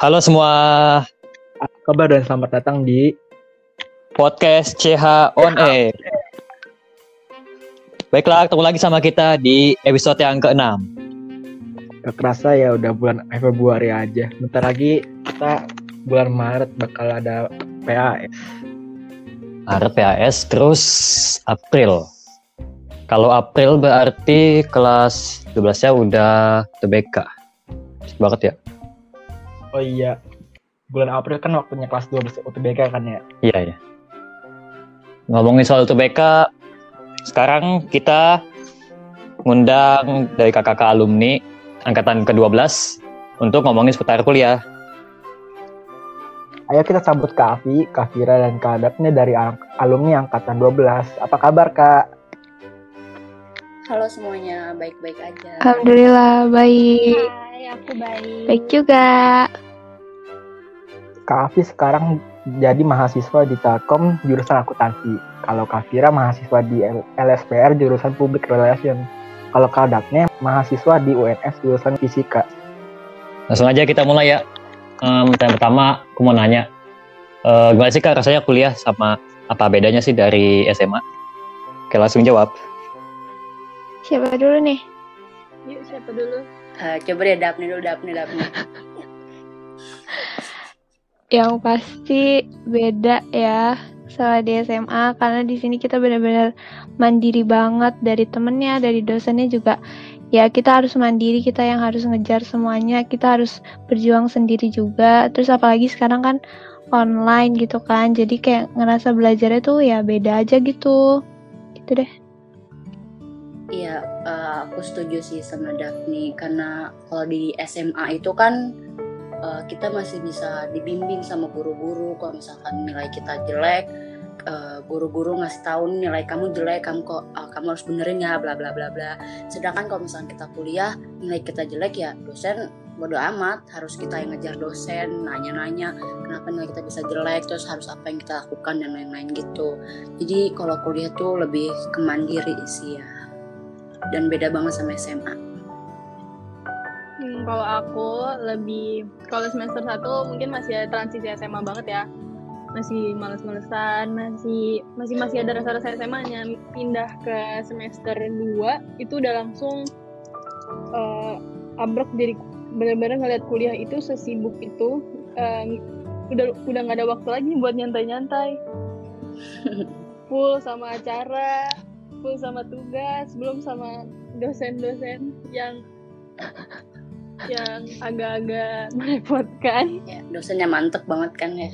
Halo semua, Apa kabar dan selamat datang di podcast CH On Air. Baiklah, ketemu lagi sama kita di episode yang ke-6. Gak kerasa ya udah bulan Februari aja. Bentar lagi kita bulan Maret bakal ada PAS. Maret PAS, terus April. Kalau April berarti kelas 12-nya udah TBK. Banget ya? Oh iya, bulan April kan waktunya kelas 12 UTBK kan ya. Iya, ya. Ngomongin soal TBK, sekarang kita ngundang dari kakak-kakak alumni angkatan ke-12 untuk ngomongin seputar kuliah. Ayo kita sambut Kak Afi, Kak Fira, dan Kak dari alumni angkatan 12. Apa kabar Kak? Halo semuanya, baik-baik aja. Alhamdulillah baik. Hai, aku baik. Baik juga. Kak Afi sekarang jadi mahasiswa di Telkom jurusan akuntansi. Kalau Kak Fira mahasiswa di LSPR jurusan Public Relation. Kalau Kak mahasiswa di UNS jurusan Fisika. Langsung aja kita mulai ya. Em, yang pertama, aku mau nanya. eh, gimana sih kak rasanya kuliah sama apa bedanya sih dari SMA? Oke langsung jawab. Siapa dulu nih? Yuk, siapa dulu? Eh, coba deh Dapni dulu, Dapni, Dapni. Yang pasti beda ya sama di SMA karena di sini kita benar-benar mandiri banget dari temennya, dari dosennya juga. Ya kita harus mandiri, kita yang harus ngejar semuanya, kita harus berjuang sendiri juga. Terus apalagi sekarang kan online gitu kan, jadi kayak ngerasa belajarnya tuh ya beda aja gitu. Gitu deh. Iya, eh, aku setuju sih sama Dapni karena kalau di SMA itu kan eh, kita masih bisa dibimbing sama guru-guru. Kalau misalkan nilai kita jelek, eh, guru-guru ngasih tahu nilai kamu jelek, kamu kok eh, kamu harus benerin ya, bla bla bla bla. Sedangkan kalau misalkan kita kuliah nilai kita jelek ya dosen bodo amat. Harus kita yang ngejar dosen nanya-nanya kenapa nilai kita bisa jelek? Terus harus apa yang kita lakukan dan lain-lain gitu. Jadi kalau kuliah tuh lebih kemandiri sih ya. Dan beda banget sama SMA. Hmm, kalau aku lebih kalau semester 1 mungkin masih ada transisi SMA banget ya. Masih males-malesan, masih masih masih ada rasa-rasa SMA-nya. Pindah ke semester 2 itu udah langsung eh abrek jadi benar-benar ngeliat kuliah itu sesibuk itu eh, udah udah nggak ada waktu lagi buat nyantai-nyantai. Full sama acara, full sama tugas, belum sama dosen-dosen yang yang agak-agak merepotkan. Ya, dosennya mantep banget kan ya.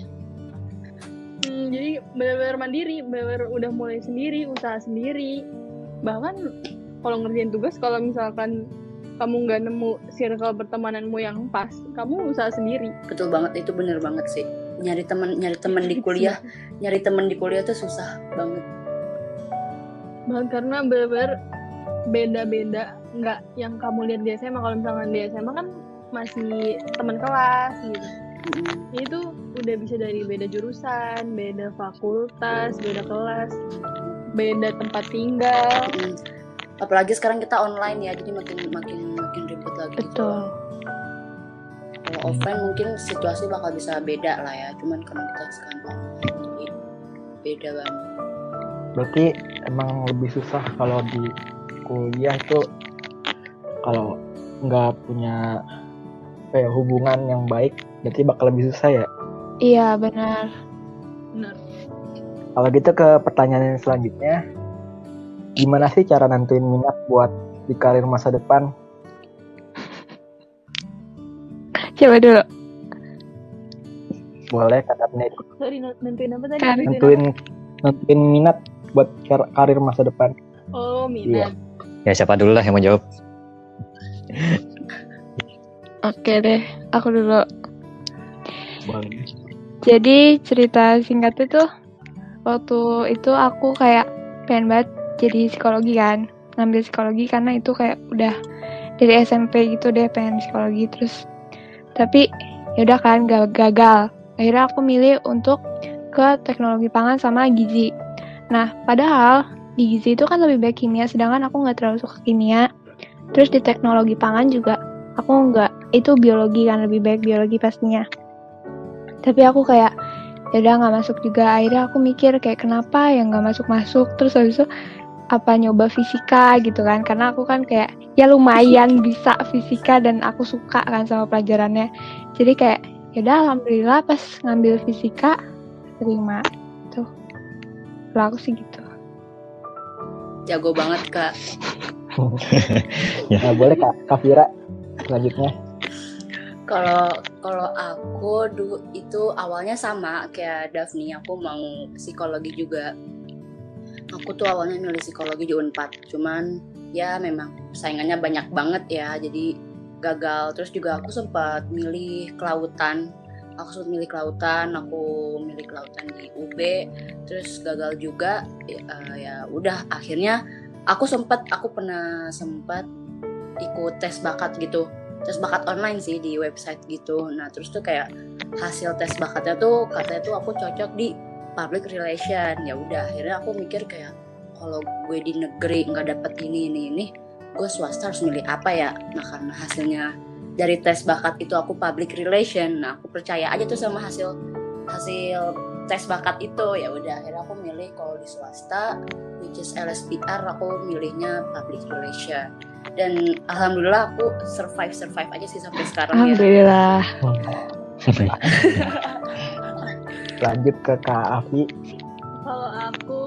Hmm, jadi benar-benar mandiri, benar-benar udah mulai sendiri, usaha sendiri. Bahkan kalau ngerjain tugas, kalau misalkan kamu nggak nemu circle pertemananmu yang pas, kamu usaha sendiri. Betul banget itu bener banget sih. Nyari teman nyari teman di kuliah, nyari teman di kuliah tuh susah banget. Bahkan karena benar-benar beda-beda, nggak yang kamu lihat di SMA. Kalau misalkan di SMA kan masih teman kelas gitu. Mm-mm. itu udah bisa dari beda jurusan, beda fakultas, beda kelas, beda tempat tinggal. Mm. Apalagi sekarang kita online ya, jadi makin makin makin ribet lagi. gitu. Betul. Kalau offline mungkin situasi bakal bisa beda lah ya, cuman karena kita sekarang online, jadi beda banget. Berarti emang lebih susah kalau di kuliah itu kalau nggak punya ya, hubungan yang baik, berarti bakal lebih susah ya. Iya benar. Benar. Kalau gitu ke pertanyaan yang selanjutnya, gimana sih cara nentuin minat buat di karir masa depan? Coba dulu. Boleh katanya Sorry, nentuin apa tadi? Nentuin nentuin minat buat kar- karir masa depan. Oh, minat. Ya siapa dulu lah yang mau jawab. Oke deh, aku dulu. Boleh. Jadi cerita singkatnya tuh waktu itu aku kayak pengen banget jadi psikologi kan, ngambil psikologi karena itu kayak udah dari SMP gitu deh pengen psikologi terus. Tapi yaudah kan ga- gagal. Akhirnya aku milih untuk ke teknologi pangan sama gizi. Nah padahal di gizi itu kan lebih baik kimia, sedangkan aku nggak terlalu suka kimia. Terus di teknologi pangan juga aku nggak itu biologi kan lebih baik biologi pastinya. Tapi aku kayak ya udah nggak masuk juga. Akhirnya aku mikir kayak kenapa yang nggak masuk masuk terus habis itu apa nyoba fisika? Gitu kan karena aku kan kayak ya lumayan bisa fisika dan aku suka kan sama pelajarannya. Jadi kayak ya udah alhamdulillah pas ngambil fisika terima. Tuh aku sih gitu Jago banget kak. Nah, boleh kak Kavira selanjutnya. Kalau kalau aku dulu itu awalnya sama kayak Daphne, aku mau psikologi juga. Aku tuh awalnya milih psikologi di Unpad, cuman ya memang saingannya banyak banget ya, jadi gagal. Terus juga aku sempat milih kelautan. Aku sempat milih kelautan, aku milih kelautan di UB, terus gagal juga. Ya, eh, ya udah akhirnya aku sempat aku pernah sempat ikut tes bakat gitu tes bakat online sih di website gitu nah terus tuh kayak hasil tes bakatnya tuh katanya tuh aku cocok di public relation ya udah akhirnya aku mikir kayak kalau gue di negeri nggak dapet ini ini ini gue swasta harus milih apa ya nah karena hasilnya dari tes bakat itu aku public relation nah aku percaya aja tuh sama hasil hasil tes bakat itu ya udah akhirnya aku milih kalau di swasta which is LSPR aku milihnya public relation dan alhamdulillah aku survive survive aja sih sampai sekarang ya alhamdulillah Lanjut ke Kak Afi. Kalau aku,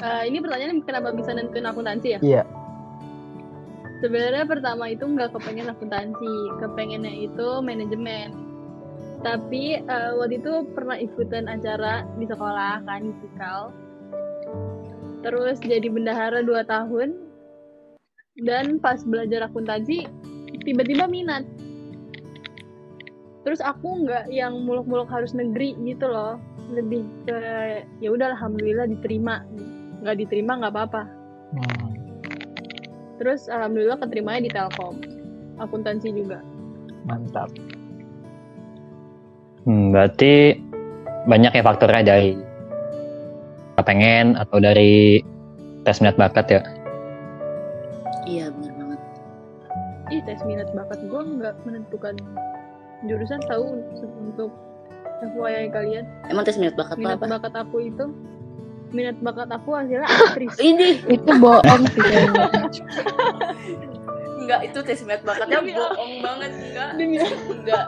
eh, ini pertanyaan kenapa bisa nentuin akuntansi ya? Iya. Sebenarnya pertama itu nggak kepengen akuntansi, kepengennya itu manajemen. Tapi eh, waktu itu pernah ikutan acara di sekolah kan di Fikal. Terus jadi bendahara 2 tahun. Dan pas belajar akuntansi tiba-tiba minat. Terus aku nggak yang muluk-muluk harus negeri gitu loh. Lebih ke ya udah alhamdulillah diterima. Nggak diterima nggak apa-apa. Hmm. Terus alhamdulillah keterimanya di Telkom. Akuntansi juga. Mantap. Hmm, berarti banyak ya faktornya dari pengen atau dari tes minat bakat ya. iya benar banget Ih, tes minat bakat gue nggak menentukan jurusan tahu untuk FYI kalian. emang tes minat bakat Minat apa bakat aku itu minat bakat aku hasilnya aktris. ini itu bohong sih enggak itu tes minat bakatnya Demi bohong banget enggak Demi enggak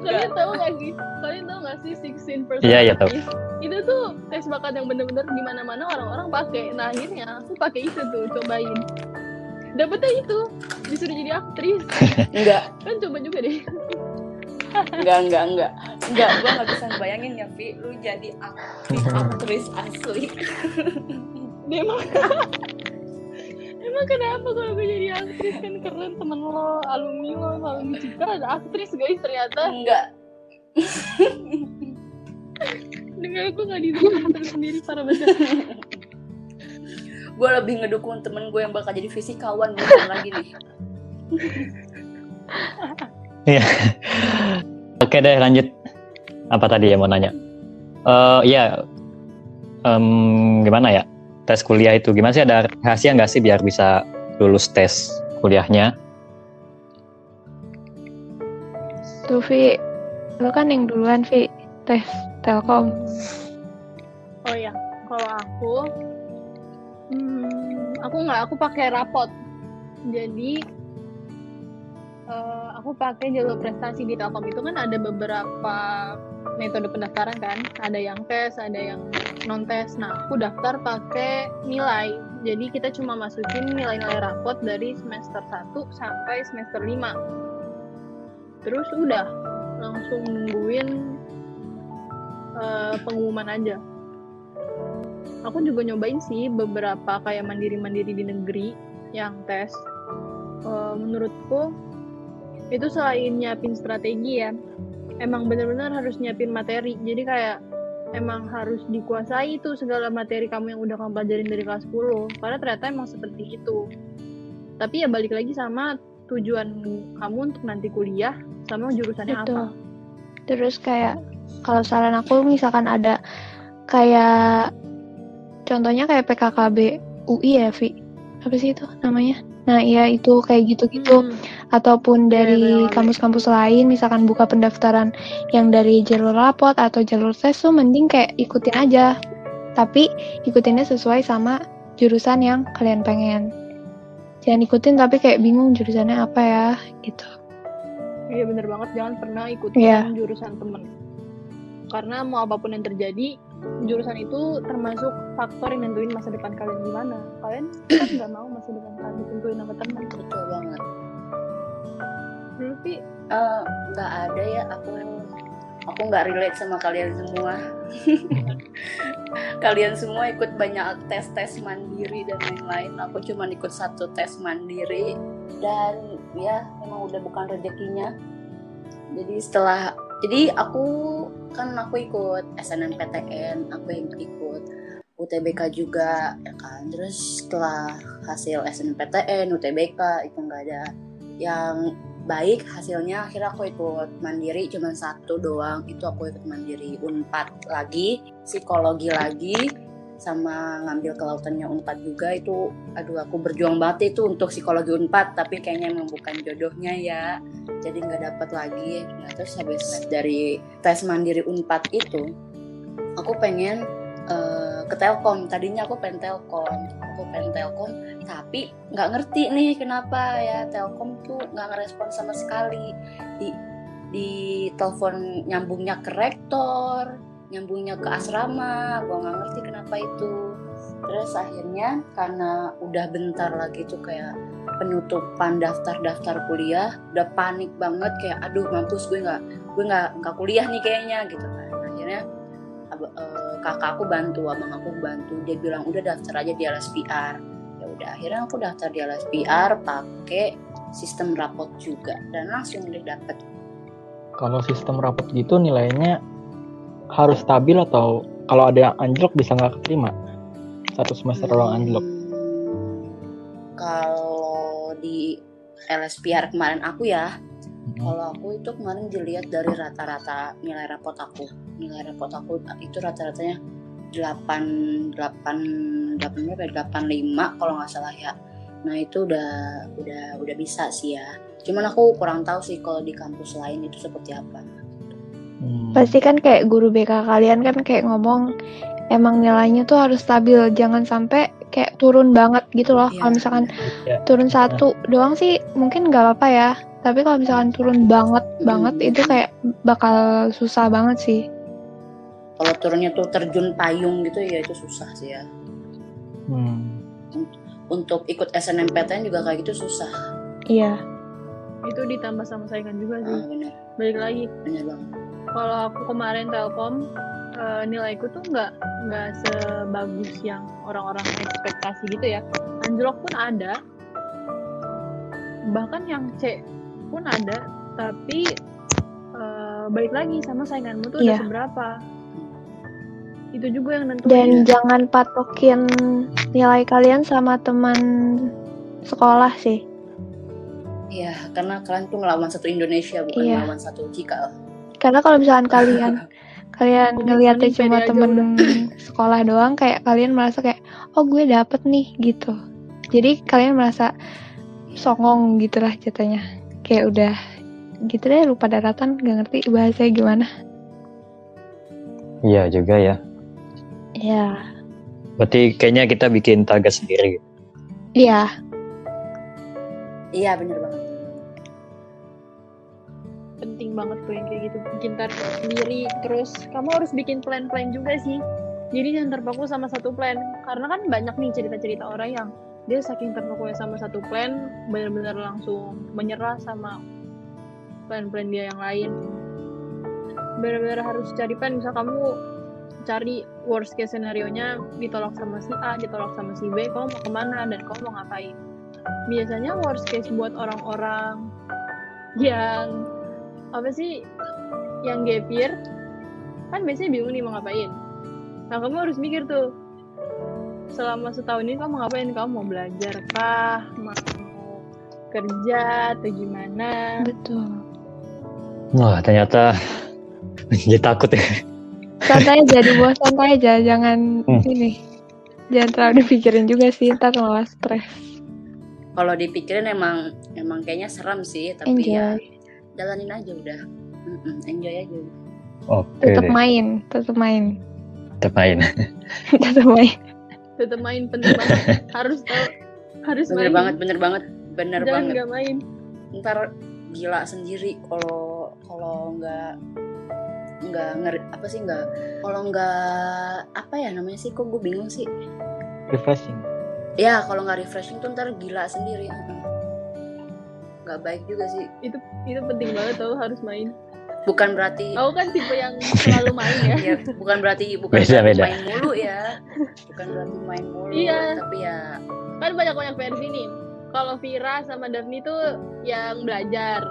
kalian tahu nggak sih? Kalian tahu nggak sih 16 Iya, iya, tahu. Itu tuh tes bakat yang bener-bener di mana-mana orang-orang pakai. Nah akhirnya aku pakai itu tuh cobain. Dapetnya itu disuruh jadi aktris. enggak kan coba juga deh. Enggak enggak enggak. Enggak gua nggak bisa bayangin ya Vi. Lu jadi aktris aktris asli. Dia emang Emang kenapa kalau gue jadi aktris? Kan keren temen lo, alumni lo, alumni Citra ada aktris guys ternyata. Enggak. Dengan aku gak didukung sendiri para besar gue lebih ngedukung temen gue yang bakal jadi fisikawan bukan lagi nih Iya. Oke deh lanjut. Apa tadi ya mau nanya? Eh ya, Em, gimana ya tes kuliah itu? Gimana sih ada rahasia nggak sih biar bisa lulus tes kuliahnya? tuh Vi lo kan yang duluan Vi tes Telkom Oh ya, kalau aku hmm, Aku nggak, aku pakai rapot Jadi eh, Aku pakai jalur prestasi di Telkom itu kan ada beberapa metode pendaftaran kan. Ada yang tes, ada yang non tes Nah aku daftar pakai nilai. Jadi kita cuma masukin nilai-nilai rapot dari semester 1 sampai semester 5 terus udah langsung nungguin eh, pengumuman aja. Aku juga nyobain sih beberapa kayak mandiri-mandiri di negeri yang tes. Eh, menurutku itu selain nyiapin strategi ya emang bener-bener harus nyiapin materi. Jadi kayak emang harus dikuasai tuh segala materi kamu yang udah kamu pelajarin dari kelas 10 karena ternyata emang seperti itu. Tapi ya balik lagi sama tujuan kamu untuk nanti kuliah sama jurusannya Betul. apa Terus kayak kalau saran aku misalkan ada kayak contohnya kayak PKKB UI ya Vi? Apa sih itu namanya Nah, iya itu kayak gitu-gitu. Hmm. Ataupun Iya, dari benar-benar. kampus-kampus lain, misalkan buka pendaftaran yang dari jalur rapot atau jalur tes tuh mending kayak ikutin aja. Tapi ikutinnya sesuai sama jurusan yang kalian pengen. Jangan ikutin tapi kayak bingung jurusannya apa ya, gitu. Iya bener banget, jangan pernah ikutin Iya. jurusan temen. Karena mau apa pun yang terjadi, jurusan itu termasuk faktor yang nentuin masa depan kalian gimana. Kalian kan nggak mau masa depan kalian ditentuin sama temen. betul banget. Tapi Eh, nggak ada ya aku aku nggak relate sama kalian semua. Kalian semua ikut banyak tes tes mandiri dan lain-lain. Aku cuma ikut satu tes mandiri. Dan ya memang udah bukan rezekinya. Jadi setelah jadi aku kan aku ikut SNMPTN aku yang ikut UTBK juga ya kan? Terus setelah hasil SNMPTN UTBK itu nggak ada yang baik hasilnya akhirnya aku ikut mandiri cuma satu doang itu aku ikut mandiri unpad lagi psikologi lagi sama ngambil kelautannya unpad juga itu aduh aku berjuang banget itu untuk psikologi unpad tapi kayaknya emang bukan jodohnya ya jadi nggak dapat lagi. Nah terus habis dari tes mandiri unpad itu aku pengen eh, ke telkom. Tadinya aku pengen telkom aku pengen telkom tapi nggak ngerti nih kenapa ya telkom tuh nggak ngerespon sama sekali. Di di telepon nyambungnya ke rektor nyambungnya ke asrama gua nggak ngerti kenapa itu terus akhirnya karena udah bentar lagi tuh kayak penutupan daftar-daftar kuliah udah panik banget kayak aduh mampus gue nggak gue nggak nggak kuliah nih kayaknya gitu kan. Akhirnya eh, kakak aku bantu abang aku bantu. Dia bilang udah daftar aja di LSPR ya udah akhirnya aku daftar di LSPR pakai sistem rapot juga dan langsung deh dapet. Kalau sistem rapot gitu nilainya harus stabil atau kalau ada yang anjlok bisa nggak keterima? Satu semester. Hmm, kalau di LSPR kemarin aku ya Hmm. kalau aku itu kemarin dilihat dari rata-rata nilai rapot aku nilai rapot aku itu rata-ratanya 8 8 8 berapa ya? 85 kalau nggak salah ya nah itu udah udah udah bisa sih ya cuman aku kurang tahu sih kalau di kampus lain itu seperti apa Hmm. Pasti kan kayak guru BK kalian kan kayak ngomong emang nilainya tuh harus stabil, jangan sampai kayak turun banget gitu loh. Iya. Kalau misalkan Ya. turun satu doang sih mungkin nggak apa-apa ya. Tapi kalau misalkan turun banget banget itu kayak bakal susah banget sih. kalau turunnya tuh terjun payung gitu ya itu susah sih ya Hmm. untuk ikut SNMPTN juga kayak gitu susah Iya. itu ditambah sama saingan juga sih. ah, bener Balik lagi, bener banget kalau aku kemarin telkom eh, nilaiku tuh nggak nggak sebagus yang orang-orang ekspektasi gitu ya anjlok pun ada bahkan yang C pun ada tapi eh, balik lagi sama sainganmu tuh udah Iya. seberapa itu juga yang nentuin Dan jangan patokin nilai kalian sama teman sekolah sih. Iya, karena kalian tuh ngelawan satu Indonesia bukan Iya. ngelawan satu Cikal. Karena kalau misalkan kalian kalian ngeliatnya cuma temen sekolah doang, kayak kalian merasa kayak oh gue dapet nih gitu. Jadi kalian merasa songong gitu lah jatuhnya. Kayak udah gitu deh lupa daratan gak ngerti bahasanya gimana. Iya juga ya. Ya, Berarti kayaknya kita bikin target sendiri. gitu. iya, Iya, bener banget. Penting banget tuh yang kayak gitu. Bikin target sendiri. Terus kamu harus bikin plan-plan juga sih. Jadi jangan terpaku sama satu plan. Karena kan banyak nih cerita-cerita orang yang dia saking terpaku sama satu plan benar-benar langsung menyerah sama plan-plan dia yang lain. Benar-benar harus cari plan. Misal kamu cari worst case scenario nya ditolak sama si A ditolak sama si B kamu mau ke mana dan kamu mau ngapain? Biasanya worst case buat orang-orang yang apa sih yang gap year kan biasanya bingung nih mau ngapain nah kamu harus mikir tuh selama setahun ini kamu ngapain kamu mau belajar kah mau kerja atau gimana betul. Wah ternyata jadi takut ya. Santai aja, dibawa santai aja, jangan Hmm. ini. Jangan terlalu dipikirin juga sih, ntar malah stres. kalau dipikirin emang emang kayaknya serem sih tapi Enjoy. ya jalanin aja udah. Enjoy aja Oke tetap deh, main tetap main. Tetap main. tetap main. Tetap main penting banget. Harus tahu harus bener main. banget bener banget bener jangan banget. nggak main. Ntar gila sendiri kalau kalau nggak nggak ngeri apa sih nggak kalau nggak apa ya namanya sih kok gue bingung sih. Refreshing. Ya kalau nggak refreshing tuh ntar gila sendiri. Nggak baik juga sih. Itu itu penting banget tau harus main. Bukan berarti aku kan tipe yang selalu main ya. Ya bukan berarti bukan Beda, berarti beda. main mulu ya. Bukan berarti main mulu Iya. tapi ya. Kan banyak banyak versi nih. Kalau Vira sama Daphne tuh yang belajar.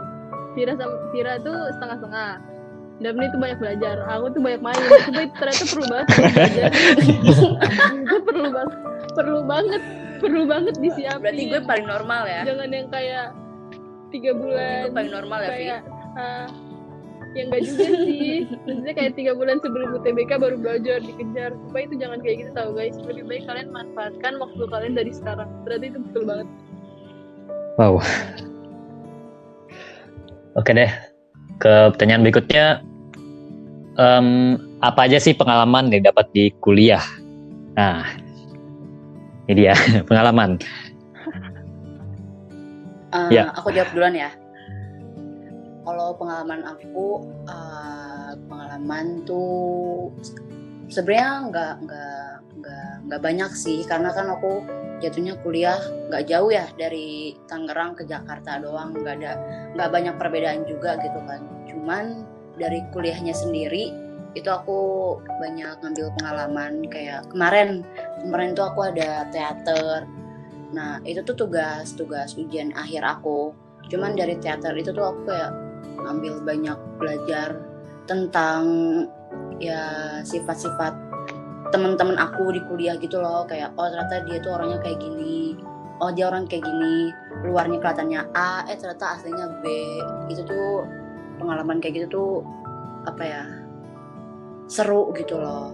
Vira sama Vira tuh setengah-setengah. Daphne tuh banyak belajar. Aku tuh banyak main. Tapi ternyata perlu banget belajar. Itu perlu banget perlu banget perlu banget disiapin. Berarti gue paling normal ya. Jangan yang kayak tiga bulan gue paling normal ya kayak ah, yang enggak juga sih maksudnya kayak tiga bulan sebelum UTBK baru belajar dikejar supaya itu jangan kayak gitu tau guys lebih baik kalian manfaatkan waktu kalian dari sekarang berarti itu betul banget Wow. Oke deh, ke pertanyaan berikutnya. Em, apa aja sih pengalaman yang dapat di kuliah? Nah, ini dia pengalaman. Eh, Ya. Aku jawab duluan ya. Kalau pengalaman aku, eh, pengalaman tuh sebenarnya nggak nggak nggak nggak banyak sih, karena kan aku jatuhnya kuliah nggak jauh ya dari Tangerang ke Jakarta doang, nggak ada nggak banyak perbedaan juga gitu kan. Cuman dari kuliahnya sendiri itu aku banyak ngambil pengalaman kayak kemarin kemarin tuh aku ada teater Nah, itu tuh tugas tugas ujian akhir aku. Cuman dari teater itu tuh aku kayak ngambil banyak belajar tentang ya sifat-sifat teman-teman aku di kuliah gitu loh. Kayak oh ternyata dia tuh orangnya kayak gini. Oh dia orang kayak gini. Luarnya kelihatannya A, eh ternyata aslinya B. Itu tuh pengalaman kayak gitu tuh apa ya? Seru gitu loh.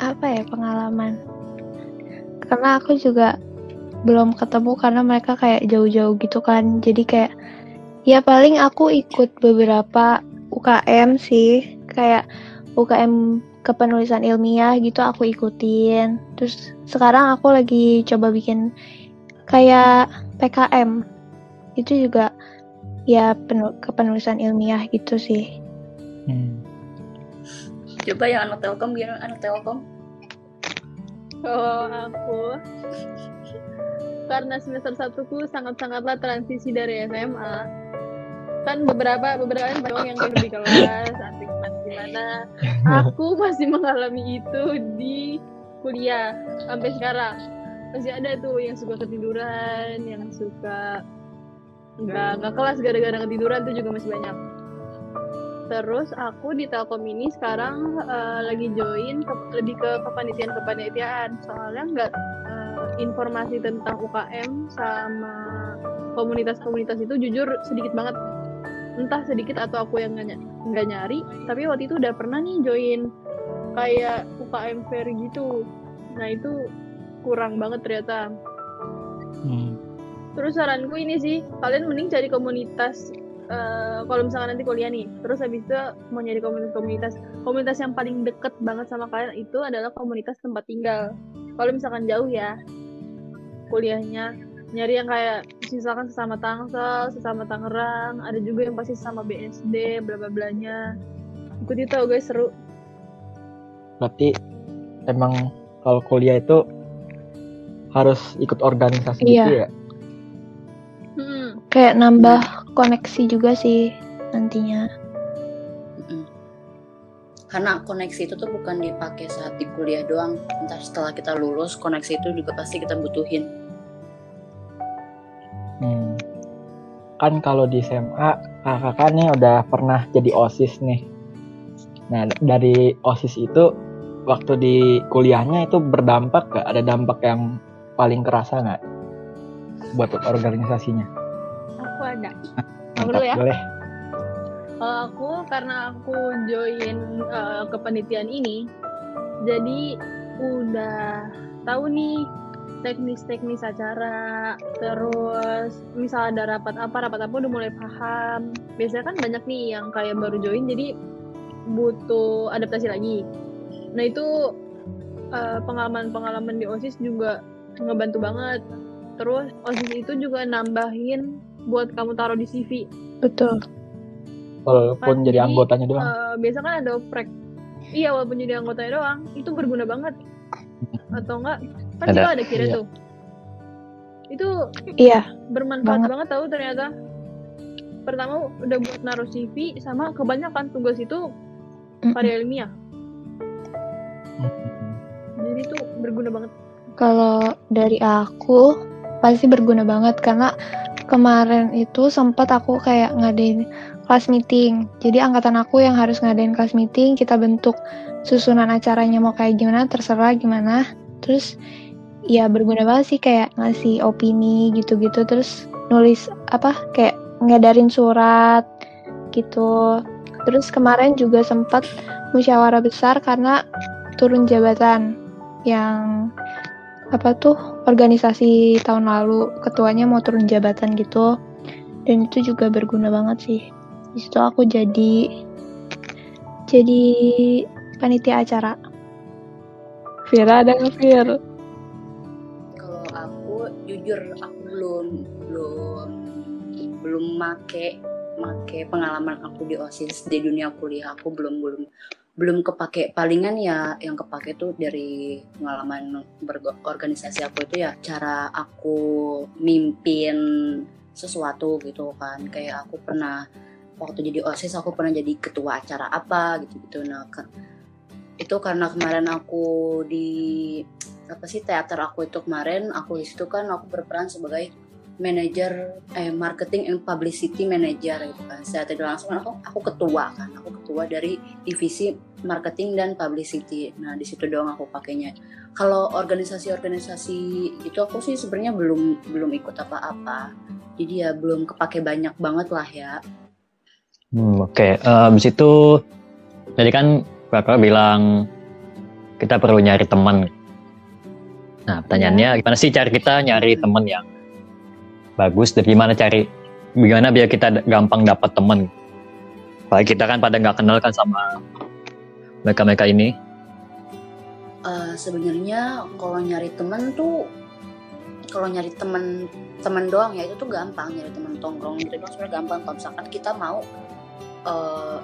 Apa ya pengalaman? Karena aku juga belum ketemu karena mereka kayak jauh-jauh gitu kan. Jadi kayak ya paling aku ikut beberapa UKM sih. Kayak UKM kepenulisan ilmiah gitu aku ikutin. Terus sekarang aku lagi coba bikin kayak PKM itu juga ya penu- kepenulisan ilmiah gitu sih. Hmm. Coba yang anak Telkom gimana anak Telkom? kalau aku. Karena semester satuku sangat-sangatlah transisi dari SMA kan beberapa beberapa banyak yang di kelas gimana gimana. Aku masih mengalami itu di kuliah sampai sekarang. Masih ada tuh yang suka ketiduran yang suka nggak nggak kelas gara-gara ketiduran tuh juga masih banyak terus aku di Telkom ini sekarang eh, lagi join ke- lebih ke kepanitiaan kepanitiaan soalnya nggak eh, informasi tentang UKM sama komunitas-komunitas itu jujur sedikit banget. Entah sedikit atau aku yang nggak nyari tapi waktu itu udah pernah nih join kayak UKM fair gitu. Nah itu kurang banget ternyata. Hmm. Terus saranku ini sih, kalian mending cari komunitas eh, kalau misalkan nanti kuliah nih, terus habis itu mau nyari komunitas-komunitas, komunitas yang paling deket banget sama kalian itu adalah komunitas tempat tinggal. Kalau misalkan jauh ya kuliahnya, nyari yang kayak misalkan sesama Tangsel, sesama Tangerang, ada juga yang pasti sesama BSD, bla bla blanya. Ikuti tau guys seru. Berarti emang kalau kuliah itu harus ikut organisasi Iya. gitu ya? Hmm. kayak nambah koneksi juga sih nantinya. Karena koneksi itu tuh bukan dipakai saat di kuliah doang. Ntar setelah kita lulus, koneksi itu juga pasti kita butuhin. Hmm. Kan kalau di SMA kakak nih udah pernah jadi OSIS nih. Nah dari OSIS itu waktu di kuliahnya itu berdampak gak? Ada dampak yang paling kerasa nggak buat organisasinya? Aku ada. Aku dulu ya. boleh. Kalau aku karena aku join eh, kepanitiaan ini, jadi udah tahu nih teknis-teknis acara terus misal ada rapat apa rapat apa udah mulai paham biasanya kan banyak nih yang kayak baru join jadi butuh adaptasi lagi nah itu eh, pengalaman-pengalaman di osis juga ngebantu banget terus osis itu juga nambahin buat kamu taruh di CV Betul. Walaupun jadi Jadi, anggotanya doang. Eh, biasa kan ada oprek iya walaupun jadi anggotanya doang itu berguna banget atau enggak kan Ada. kita ada kira Iya. tuh itu Iya, bermanfaat Banget. banget tahu ternyata pertama udah buat naruh CV sama kebanyakan tugas itu Mm-mm. karya ilmiah Hmm. jadi itu berguna banget Kalau dari aku pasti berguna banget karena kemarin itu sempat aku kayak ngadain kelas meeting. Jadi angkatan aku yang harus ngadain kelas meeting, kita bentuk susunan acaranya mau kayak gimana, terserah gimana. Terus ya berguna banget sih kayak ngasih opini gitu-gitu terus nulis apa kayak ngedarin surat gitu. Terus kemarin juga sempat musyawarah besar karena turun jabatan yang apa tuh organisasi tahun lalu ketuanya mau turun jabatan gitu. Dan itu juga berguna banget sih. Di situ aku jadi jadi panitia acara. Vira ada nggak Vir? Kalau aku jujur aku belum belum belum make make pengalaman aku di OSIS di dunia kuliah. Aku belum belum belum kepake. Palingan ya yang kepake tuh dari pengalaman berorganisasi aku itu ya cara aku mimpin sesuatu gitu kan. Kayak aku pernah waktu jadi osis aku pernah jadi ketua acara apa gitu gitu. Nah ke- itu karena kemarin aku di apa sih teater aku itu kemarin aku di situ kan aku berperan sebagai manajer eh marketing and publicity manager gitu kan. Secara tidak langsung aku aku ketua kan. Aku ketua dari divisi marketing dan publicity. Nah di situ doang aku pakainya. Kalau organisasi-organisasi itu aku sih sebenarnya belum belum ikut apa-apa. Jadi ya belum kepake banyak banget lah ya. Hmm, Oke, Eh, habis itu tadi kan kakak bilang kita perlu nyari teman. Nah, pertanyaannya gimana sih cara kita nyari teman yang bagus dan gimana cari gimana biar kita gampang dapat teman? Apalagi kita kan pada nggak kenal kan sama mereka-mereka ini. Eh, sebenarnya kalau nyari temen tuh kalau nyari temen temen doang ya itu tuh gampang. Nyari temen tongkrong gitu doang sebenarnya gampang. Kalau misalkan kita mau eh,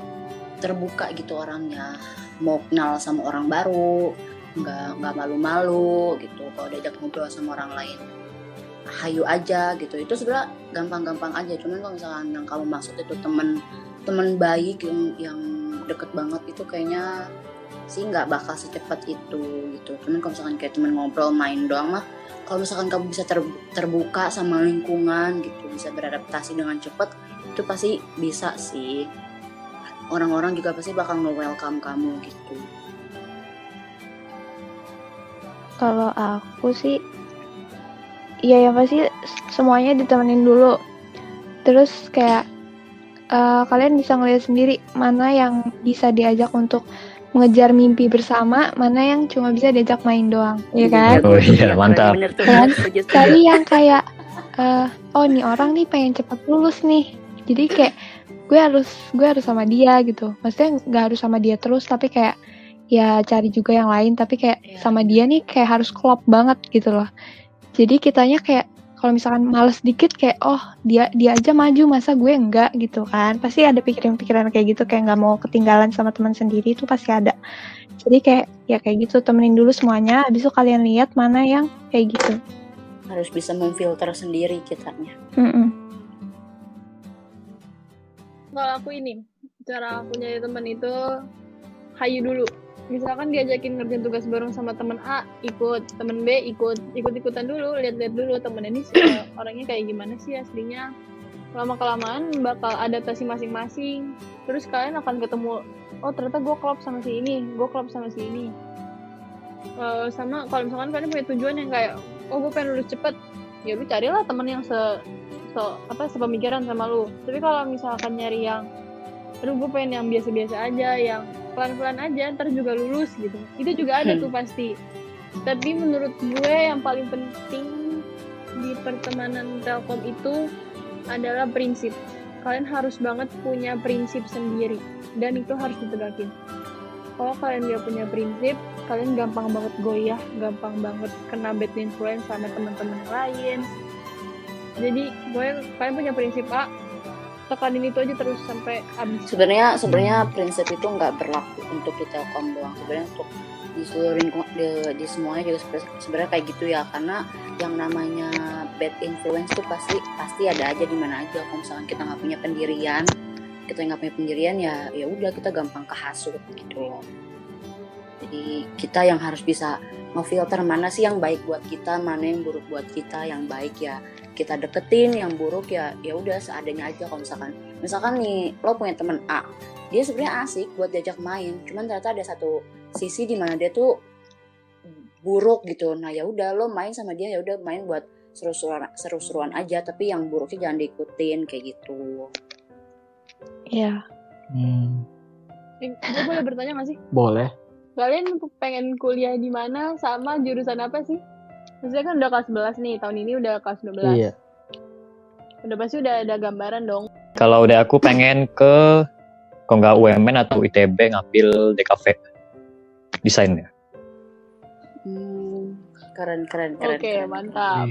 terbuka gitu orangnya. Mau kenal sama orang baru nggak nggak malu-malu gitu. Kalau diajak ngobrol sama orang lain hayu aja gitu. Itu sebenarnya gampang-gampang aja. Cuman kalau misalkan yang kamu maksud itu temen temen baik yang yang deket banget itu kayaknya sih nggak bakal secepat itu gitu. Cuman kalau misalkan kayak temen ngobrol main doang mah kalau misalkan kamu bisa ter- terbuka sama lingkungan gitu bisa beradaptasi dengan cepat itu pasti bisa sih. Orang-orang juga pasti bakal nge-welcome kamu gitu. Kalau aku sih, iya ya pasti semuanya ditemenin dulu. Terus kayak eh, kalian bisa ngeliat sendiri mana yang bisa diajak untuk mengejar mimpi bersama, mana yang cuma bisa diajak main doang, ya kan? Oh iya, mantap. bener tuh Kan? Tadi yang kayak, eh, oh nih orang nih pengen cepat lulus nih, jadi kayak gue harus gue harus sama dia gitu. Maksudnya nggak harus sama dia terus, tapi kayak ya cari juga yang lain, tapi kayak Iya. sama dia nih kayak harus klop banget gitu loh. Jadi kitanya kayak kalau misalkan males dikit kayak oh dia dia aja maju masa gue enggak? gitu kan. Pasti ada pikiran-pikiran kayak gitu kayak nggak mau ketinggalan sama teman sendiri itu pasti ada. Jadi kayak ya kayak gitu temenin dulu semuanya habis itu kalian lihat mana yang kayak gitu. Harus bisa memfilter sendiri kitanya. Mm-mm. kalau aku ini cara aku nyari temen itu hayu dulu misalkan diajakin ngerjain tugas bareng sama temen A ikut. Temen B ikut. Ikut ikutan dulu lihat-lihat dulu temen ini orangnya kayak gimana sih aslinya. Lama kelamaan bakal adaptasi masing-masing. Terus kalian akan ketemu oh ternyata gue klop sama si ini gue klop sama si ini. Eh, sama kalau misalkan kalian punya tujuan yang kayak oh gue pengen lulus cepet. Ya lu carilah temen yang se, se apa sepemikiran sama lu. Tapi kalau misalkan nyari yang aduh gue pengen yang biasa-biasa aja yang pelan-pelan aja ntar juga lulus gitu. Itu juga ada tuh pasti. Tapi menurut gue yang paling penting di pertemanan telkom itu adalah prinsip. Kalian harus banget punya prinsip sendiri dan itu harus ditegakin kalau kalian gak punya prinsip kalian gampang banget goyah gampang banget kena bad influence sama teman-teman lain. Jadi gue kalian punya prinsip A tekanin itu aja terus sampai habis. Sebenarnya sebenarnya prinsip itu nggak berlaku untuk di telkom doang. Sebenarnya untuk di seluruh lingkungan di, di semuanya juga sebenarnya- kayak gitu ya. Karena yang namanya bad influence tuh pasti pasti ada aja di mana aja. Kalau misalkan kita nggak punya pendirian kita nggak punya pendirian ya ya udah kita gampang kehasut gitu loh. Jadi kita yang harus bisa ngefilter mana sih yang baik buat kita mana yang buruk buat kita yang baik ya kita deketin yang buruk ya ya udah seadanya aja kalau misalkan. Misalkan nih lo punya temen A dia sebenarnya asik buat diajak main cuman ternyata ada satu sisi di mana dia tuh buruk gitu. Nah ya udah lo main sama dia ya udah main buat seru-seruan seru-seruan aja tapi yang buruknya jangan diikutin kayak gitu. Iya. Hmm, Eh, gue boleh bertanya gak sih? Boleh. Kalian pengen kuliah di mana sama jurusan apa sih maksudnya kan udah kelas 11 nih tahun ini udah kelas 12 Iya. udah pasti udah ada gambaran dong Kalau udah aku pengen ke kalau nggak UMN atau ITB ngambil DKV desain ya. hmm, keren keren keren oke keren. mantap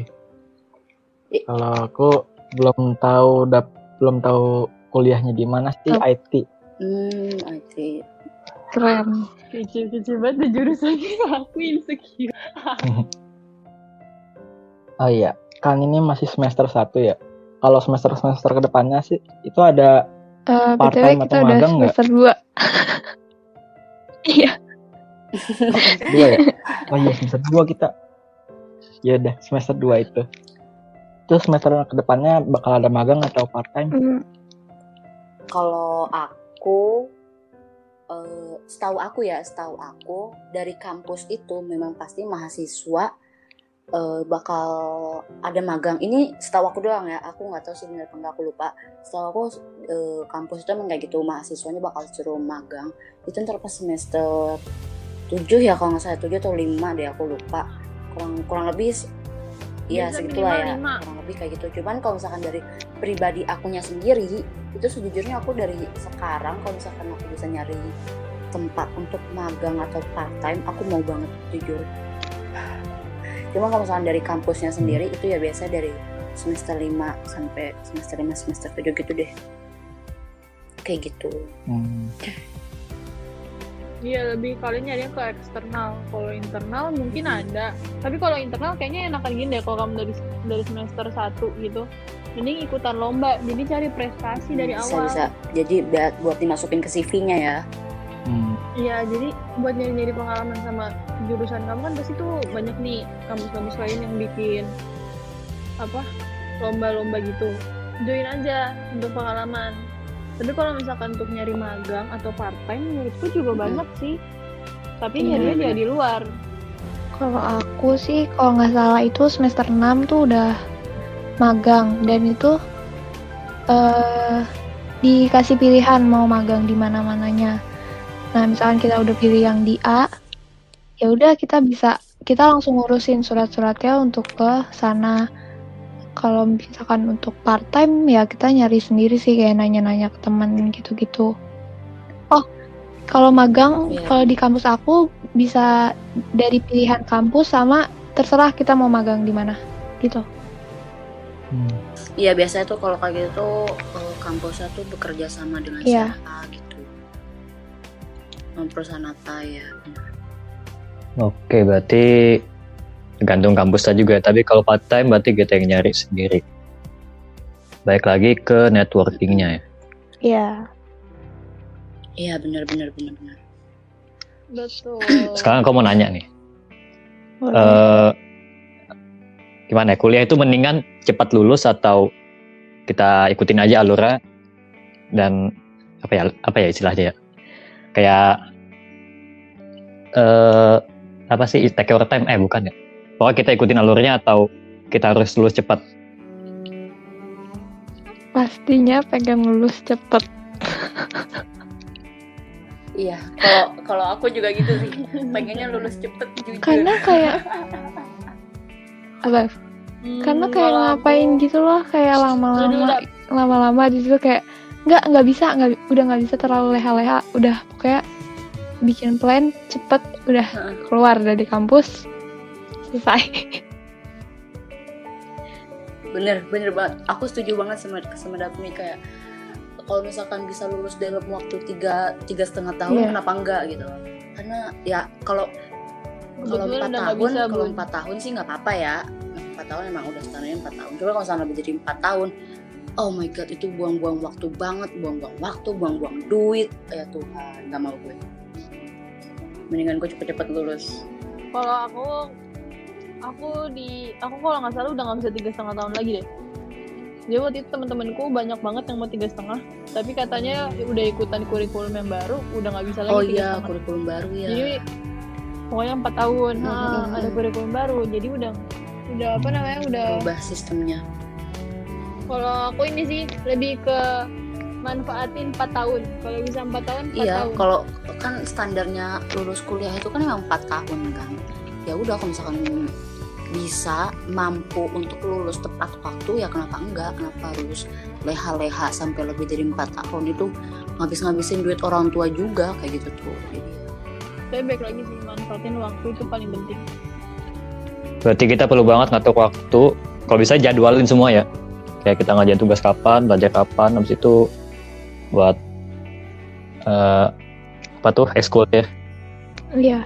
Ih. Kalau aku belum tahu dap, belum tahu kuliahnya di mana sih Oh. IT. hmm IT Keren. kecil-kecil banget tuh jurusannya aku insecure Oh iya, kan ini masih semester 1 ya. Kalau semester-semester ke depannya sih itu ada Part-time BTW kita atau magang nggak? semester 2. Iya. dua ya? Oh iya semester 2 kita. Ya udah semester 2 itu. Terus semester ke depannya bakal ada magang atau part time? Hmm, Kalau aku, eh, setahu aku ya, setahu aku dari kampus itu memang pasti mahasiswa eh, bakal ada magang. Ini setahu aku doang ya, aku nggak tahu sih benar enggak aku lupa. Setahu aku eh, kampus itu emang kayak gitu, mahasiswanya bakal suruh magang. Itu ntar pas semester 7 ya kalau nggak salah 7 atau 5 deh aku lupa. Kurang kurang lebih Iya segitulah minimal ya kurang lebih kayak gitu. Cuman kalau misalkan dari pribadi akunya sendiri itu sejujurnya aku dari sekarang kalau misalkan aku bisa nyari tempat untuk magang atau part time aku mau banget jujur cuma kalau misalkan dari kampusnya sendiri itu ya biasa dari semester 5 sampai semester 5 semester 7 gitu deh kayak gitu Hmm. Iya lebih kalian nyari ke eksternal. Kalau internal mungkin ada. Tapi kalau internal kayaknya enakan gini deh kalau kamu dari dari semester 1 gitu. Mending ikutan lomba. Jadi cari prestasi dari bisa awal. bisa jadi buat, buat dimasukin ke CV-nya ya Hmm. Iya, jadi buat nyari-nyari pengalaman sama jurusan kamu kan pasti tuh banyak nih kampus-kampus lain yang bikin apa lomba-lomba gitu. Join aja untuk pengalaman. Tapi kalau misalkan untuk nyari magang atau part time menurutku juga Hmm. banyak sih. Tapi Iya, nyarinya dia di luar. Kalau aku sih, kalau nggak salah itu semester 6 tuh udah magang dan itu eh dikasih pilihan mau magang di mana-mananya. Nah, misalkan kita udah pilih yang di A, ya udah kita bisa kita langsung ngurusin surat-suratnya untuk ke sana. Kalau misalkan untuk part time ya kita nyari sendiri sih kayak nanya-nanya ke teman gitu-gitu. Oh, kalau magang Iya. kalau di kampus aku bisa dari pilihan kampus sama terserah kita mau magang di mana gitu. Hmm. Iya biasanya tuh kalau kayak gitu eh, kampusnya tuh bekerja sama dengan Iya. siapa gitu. Apa ya? Oke, berarti tergantung kampusnya juga. Tapi kalau part time berarti kita yang nyari sendiri. Baik lagi ke networkingnya ya. Iya. Iya benar benar benar benar. Betul. Sekarang aku mau nanya nih. boleh. eh gimana ya, kuliah itu mendingan cepat lulus atau kita ikutin aja alurnya dan apa ya apa ya istilahnya ya kayak eh apa sih take your time eh bukan ya pokoknya kita ikutin alurnya atau kita harus lulus cepat Pastinya pengen lulus cepet. Iya, kalau kalau aku juga gitu sih. Pengennya lulus cepet jujur. Karena kayak apa? Hmm, Karena kayak ngapain aku- gitu loh, kayak lama-lama lama-lama di situ kayak nggak nggak bisa nggak udah nggak bisa terlalu leha-leha udah pokoknya bikin plan cepet udah keluar dari kampus selesai bener bener banget. Aku setuju banget sama sama Daphne kayak kalau misalkan bisa lulus dalam waktu tiga tiga setengah tahun Iya. kenapa enggak gitu. Karena ya kalau kalau empat tahun kalau empat tahun sih nggak apa-apa ya. Empat tahun emang udah standarnya empat tahun. Coba kalau lebih dari empat tahun oh my god itu buang-buang waktu banget buang-buang waktu buang-buang duit. Ya Tuhan nggak mau gue. Mendingan gue cepet-cepet lulus. Kalau aku aku di aku kalau nggak salah udah nggak bisa tiga setengah tahun lagi deh. Jadi waktu itu teman-temanku banyak banget yang mau tiga setengah. Tapi katanya udah ikutan kurikulum yang baru udah nggak bisa lagi oh iya kurikulum baru ya jadi pokoknya empat tahun. Ha, Hmm. ada kurikulum baru. Jadi udah udah apa namanya udah berubah sistemnya. Kalau aku ini sih lebih ke manfaatin 4 tahun. Kalau bisa 4 tahun 4 Iya, tahun. kalau kan standarnya lulus kuliah itu kan memang 4 tahun kan. Ya udah kalau misalkan bisa mampu untuk lulus tepat waktu ya kenapa enggak? Kenapa harus leha-leha sampai lebih dari 4 tahun itu ngabis-ngabisin duit orang tua juga kayak gitu tuh. Jadi saya baik lagi sih manfaatin waktu itu paling penting Berarti kita perlu banget ngatur waktu. Kalau bisa jadwalin semua ya. Kayak kita ngajarin tugas kapan, belajar kapan, habis itu buat eh, apa tuh ekskul ya. iya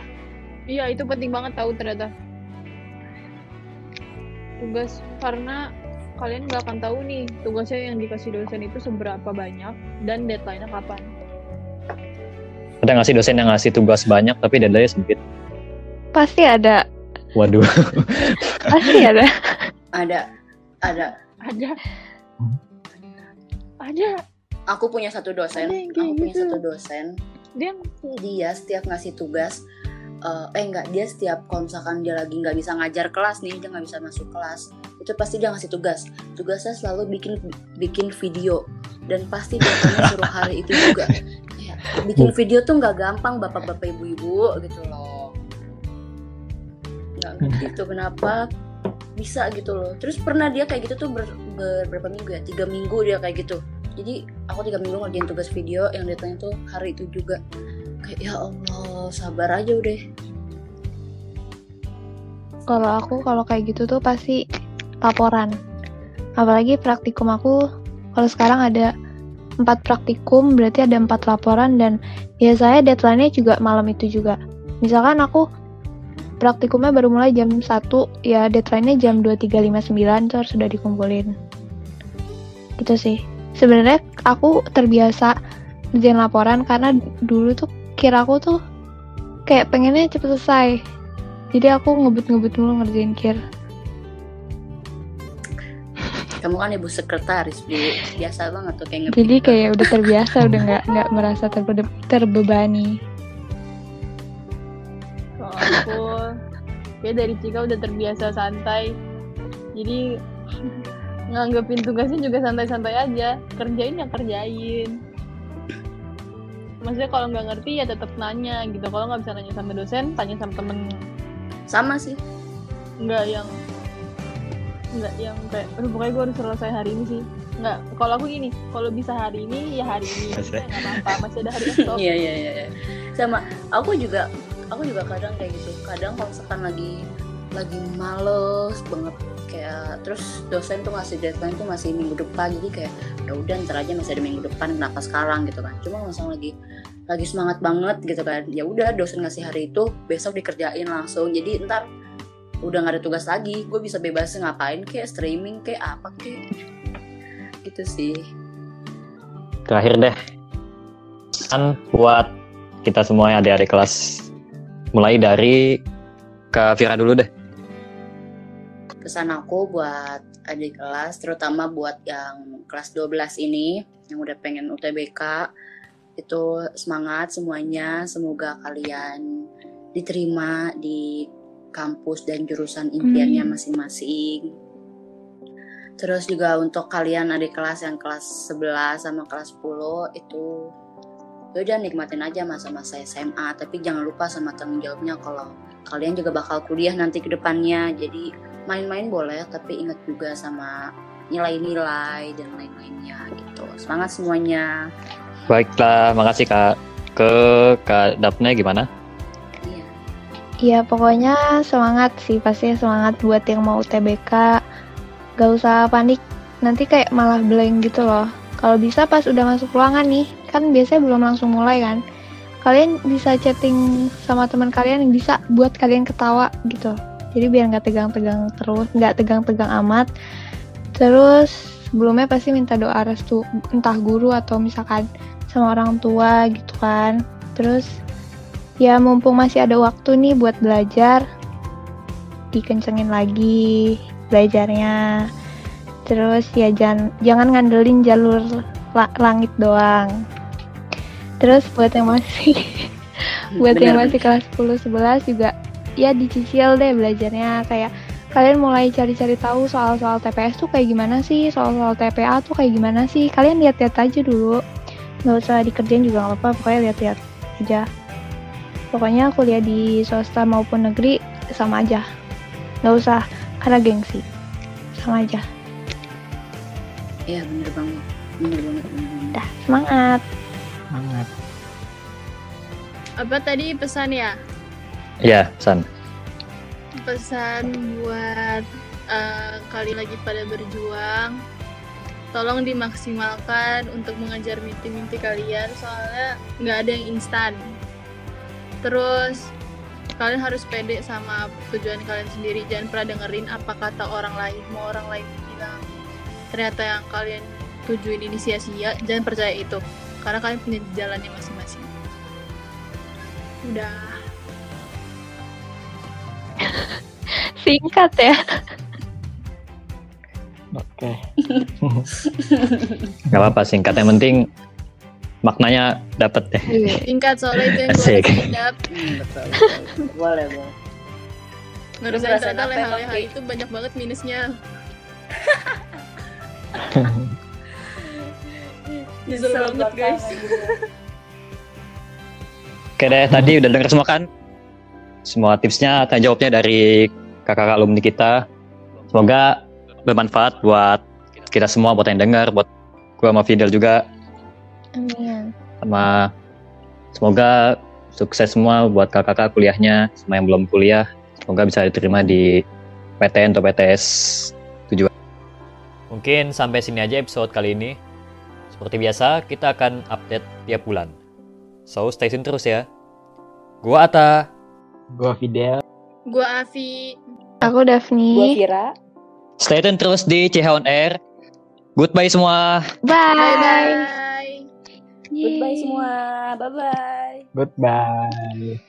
iya itu penting banget tahu ternyata tugas. Karena kalian nggak akan tahu nih tugasnya yang dikasih dosen itu seberapa banyak dan deadline-nya kapan. Ada ngasih dosen yang ngasih tugas banyak tapi deadline sempit. pasti ada. Waduh. pasti ada. Ada ada. Ada. Ada. Aku punya satu dosen, Ada yang kayak aku punya gitu. satu dosen. Dia dia setiap ngasih tugas eh, eh enggak dia setiap kalau misalkan dia lagi nggak bisa ngajar kelas nih dia nggak bisa masuk kelas itu pasti dia ngasih tugas. Tugasnya selalu bikin bikin video dan pasti biasanya suruh hari itu juga. Kayak, bikin video tuh nggak gampang bapak-bapak ibu-ibu gitu loh. Nggak ngerti tuh kenapa bisa gitu loh. Terus pernah dia kayak gitu tuh ber, ber- berapa minggu ya? Tiga minggu dia kayak gitu. Jadi aku tiga minggu ngerjain tugas video yang datanya tuh hari itu juga. Kayak ya Allah sabar aja udah. Kalau aku kalau kayak gitu tuh pasti laporan. Apalagi praktikum aku kalau sekarang ada empat praktikum berarti ada empat laporan dan biasanya deadline-nya juga malam itu juga. Misalkan aku praktikumnya baru mulai jam 1 ya deadline-nya jam 23.59 itu harus sudah dikumpulin. Gitu sih. Sebenarnya aku terbiasa ngerjain laporan karena dulu tuh kira aku tuh kayak pengennya cepet selesai. Jadi aku ngebut-ngebut mulu ngerjain kir. Kamu kan ibu sekretaris bu. Biasa banget tuh kayak jadi ngetik. kayak udah terbiasa udah nggak nggak merasa terbe- terbebani. Kalau aku kayak dari Cika udah terbiasa santai. Jadi nganggepin tugasnya juga santai-santai aja. Kerjain ya kerjain maksudnya kalau nggak ngerti ya tetap nanya gitu. Kalau nggak bisa nanya sama dosen tanya sama temen. Sama sih. Nggak yang nggak yang kayak aduh pokoknya gue harus selesai hari ini sih. Nggak kalau aku gini kalau bisa hari ini ya hari ini. Nggak apa-apa masih ada hari esok. Iya iya iya iya. sama aku juga aku juga kadang kayak gitu. Kadang kalau misalkan lagi lagi males banget kayak terus dosen tuh ngasih deadline tuh masih minggu depan jadi kayak ya udah ntar aja masih ada minggu depan kenapa sekarang gitu kan cuma misalnya lagi lagi semangat banget gitu kan ya udah dosen ngasih hari itu besok dikerjain langsung jadi ntar udah nggak ada tugas lagi gue bisa bebas ngapain kayak streaming kayak apa kayak gitu sih Terakhir deh. Kan buat kita semua yang adik-adik kelas. Mulai dari Kak Vira dulu deh. Pesan aku buat adik kelas terutama buat yang kelas 12 ini yang udah pengen UTBK itu semangat semuanya semoga kalian diterima di kampus dan jurusan impiannya masing-masing. Terus juga untuk kalian adik kelas yang kelas 11 sama kelas 10 itu ya udah nikmatin aja masa-masa SMA tapi jangan lupa sama tanggung jawabnya kalau kalian juga bakal kuliah nanti ke depannya. Jadi main-main boleh tapi ingat juga sama nilai-nilai dan lain-lainnya gitu. Semangat semuanya. Baiklah, makasih Kak. Ke Kak Daphne gimana? iya. Iya pokoknya semangat sih. Pasti semangat buat yang mau UTBK Gak usah panik. Nanti kayak malah blank gitu loh. Kalau bisa pas udah masuk ruangan nih kan biasanya belum langsung mulai kan. Kalian bisa chatting sama teman kalian yang bisa buat kalian ketawa gitu Jadi biar nggak tegang-tegang terus nggak tegang-tegang amat. Terus sebelumnya pasti minta doa restu entah guru atau misalkan sama orang tua gitu kan. Terus ya mumpung masih ada waktu nih buat belajar dikencengin lagi belajarnya. Terus ya jangan jangan ngandelin jalur la- langit doang. Terus buat yang masih buat yang Bener. masih kelas 10 11 juga ya dicicil deh belajarnya. Kayak kalian mulai cari-cari tahu soal-soal TPS tuh kayak gimana sih? Soal-soal TPA tuh kayak gimana sih? Kalian lihat-lihat aja dulu. Nggak usah dikerjain juga nggak apa-apa pokoknya lihat-lihat aja. Pokoknya kuliah di swasta maupun negeri sama aja. Nggak usah karena gengsi. Sama aja. Iya bener banget. Bener banget bener banget. dah semangat. Semangat. Apa tadi pesan ya? Iya, San. Pesan buat eh, kalian lagi pada berjuang. Tolong dimaksimalkan untuk mengejar mimpi-mimpi kalian soalnya nggak ada yang instan. Terus kalian harus pede sama tujuan kalian sendiri. Jangan pernah dengerin apa kata orang lain. Mau orang lain bilang ternyata yang kalian tujuin ini sia-sia. Jangan percaya itu. Karena kalian punya jalannya masing-masing. Udah. singkat ya Oke. Gak apa-apa singkat. Yang penting maknanya dapat deh. Singkat soalnya itu yang Asik. gue betul. boleh boleh Ngerasain ngerasain ternyata leha-leha itu banyak banget minusnya. Nyesel banget guys. Oke deh, tadi udah denger semua kan? Semua tipsnya, tanya jawabnya dari kakak alumni kita. Semoga bermanfaat buat kita semua, buat yang dengar, buat gua sama Fidel juga. amin Sama semoga sukses semua buat kakak-kakak kuliahnya, sama yang belum kuliah. Semoga bisa diterima di PTN atau PTS tujuan. Mungkin sampai sini aja episode kali ini. Seperti biasa, kita akan update tiap bulan. So, stay tune terus ya. Gua Ata. Gua Fidel. Gua Avi. aku Daphne Vira Stay tune terus di CH on Air. Goodbye semua. bye, Bye bye. goodbye semua bye bye Goodbye.